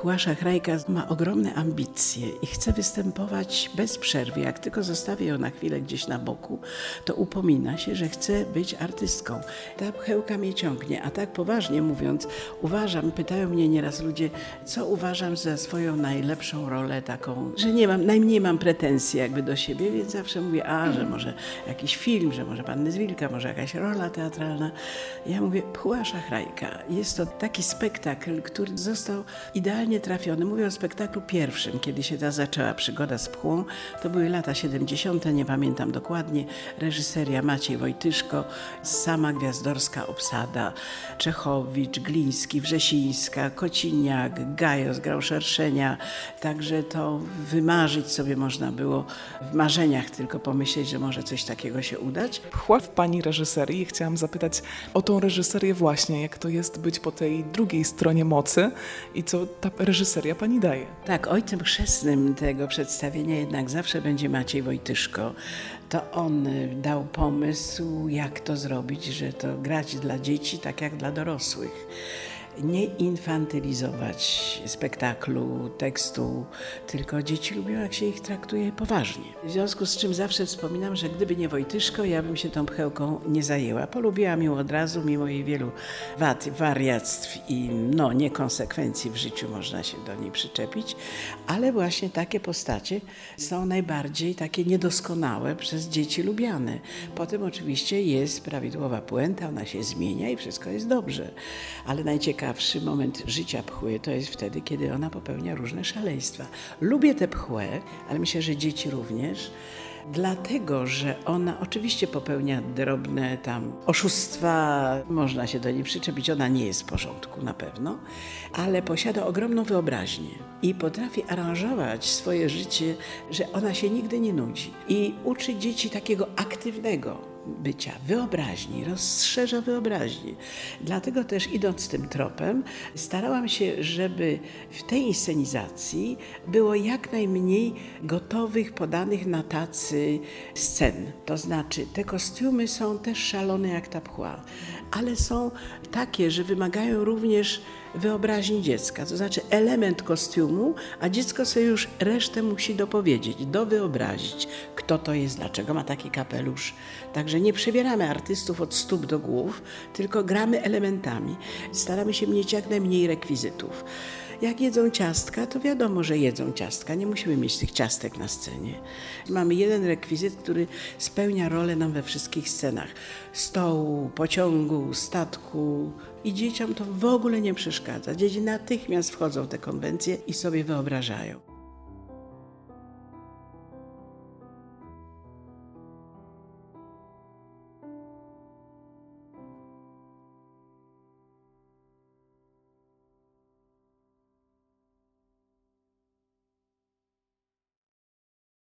Płasza Hrajka ma ogromne ambicje i chce występować bez przerwy. Jak tylko zostawię ją na chwilę gdzieś na boku, to upomina się, że chce być artystką. Ta pchełka mnie ciągnie, a tak poważnie mówiąc, uważam, pytają mnie nieraz ludzie, co uważam za swoją najlepszą rolę taką, że nie mam, najmniej mam pretensji jakby do siebie, więc zawsze mówię, a, że może jakiś film, że może Panny z Wilka, może jakaś rola teatralna. Ja mówię, Płasza Hrajka. Jest to taki spektakl, który został idealnie trafiony. Mówię o spektaklu pierwszym, kiedy się ta zaczęła przygoda z pchłą. To były lata 70., nie pamiętam dokładnie. Reżyseria Maciej Wojtyszko, sama gwiazdorska obsada, Czechowicz, Gliński, Wrzesińska, Kociniak, Gajos grał Szerszenia. Także to wymarzyć sobie można było w marzeniach tylko pomyśleć, że może coś takiego się udać. Pchła w pani reżyserii. Chciałam zapytać o tą reżyserię właśnie, jak to jest być po tej drugiej stronie mocy i co ta reżyseria pani daje. Tak, ojcem chrzestnym tego przedstawienia jednak zawsze będzie Maciej Wojtyszko. To on y, dał pomysł, jak to zrobić, że to grać dla dzieci tak jak dla dorosłych nie infantylizować spektaklu, tekstu, tylko dzieci lubią, jak się ich traktuje poważnie. W związku z czym zawsze wspominam, że gdyby nie Wojtyszko, ja bym się tą pchełką nie zajęła. Polubiłam ją od razu, mimo jej wielu wad, wariactw i no, niekonsekwencji w życiu można się do niej przyczepić, ale właśnie takie postacie są najbardziej takie niedoskonałe przez dzieci lubiane. Potem oczywiście jest prawidłowa puenta, ona się zmienia i wszystko jest dobrze, ale najciekawsze najciekawszy moment życia pchły to jest wtedy, kiedy ona popełnia różne szaleństwa. Lubię tę pchłę, ale myślę, że dzieci również. Dlatego, że ona oczywiście popełnia drobne tam oszustwa, można się do niej przyczepić, ona nie jest w porządku na pewno, ale posiada ogromną wyobraźnię i potrafi aranżować swoje życie, że ona się nigdy nie nudzi i uczy dzieci takiego aktywnego bycia, wyobraźni, rozszerza wyobraźnię. Dlatego też idąc tym tropem, starałam się, żeby w tej inscenizacji było jak najmniej gotowych, podanych na tacy scen. To znaczy, te kostiumy są też szalone jak ta pchła, ale są takie, że wymagają również wyobraźni dziecka, to znaczy element kostiumu, a dziecko sobie już resztę musi dopowiedzieć, dowyobrazić, kto to jest, dlaczego ma taki kapelusz. Także nie przebieramy artystów od stóp do głów, tylko gramy elementami. Staramy się mieć jak najmniej rekwizytów. Jak jedzą ciastka, to wiadomo, że jedzą ciastka. Nie musimy mieć tych ciastek na scenie. Mamy jeden rekwizyt, który spełnia rolę nam we wszystkich scenach: stołu, pociągu, statku. I dzieciom to w ogóle nie przeszkadza. Dzieci natychmiast wchodzą w te konwencje i sobie wyobrażają.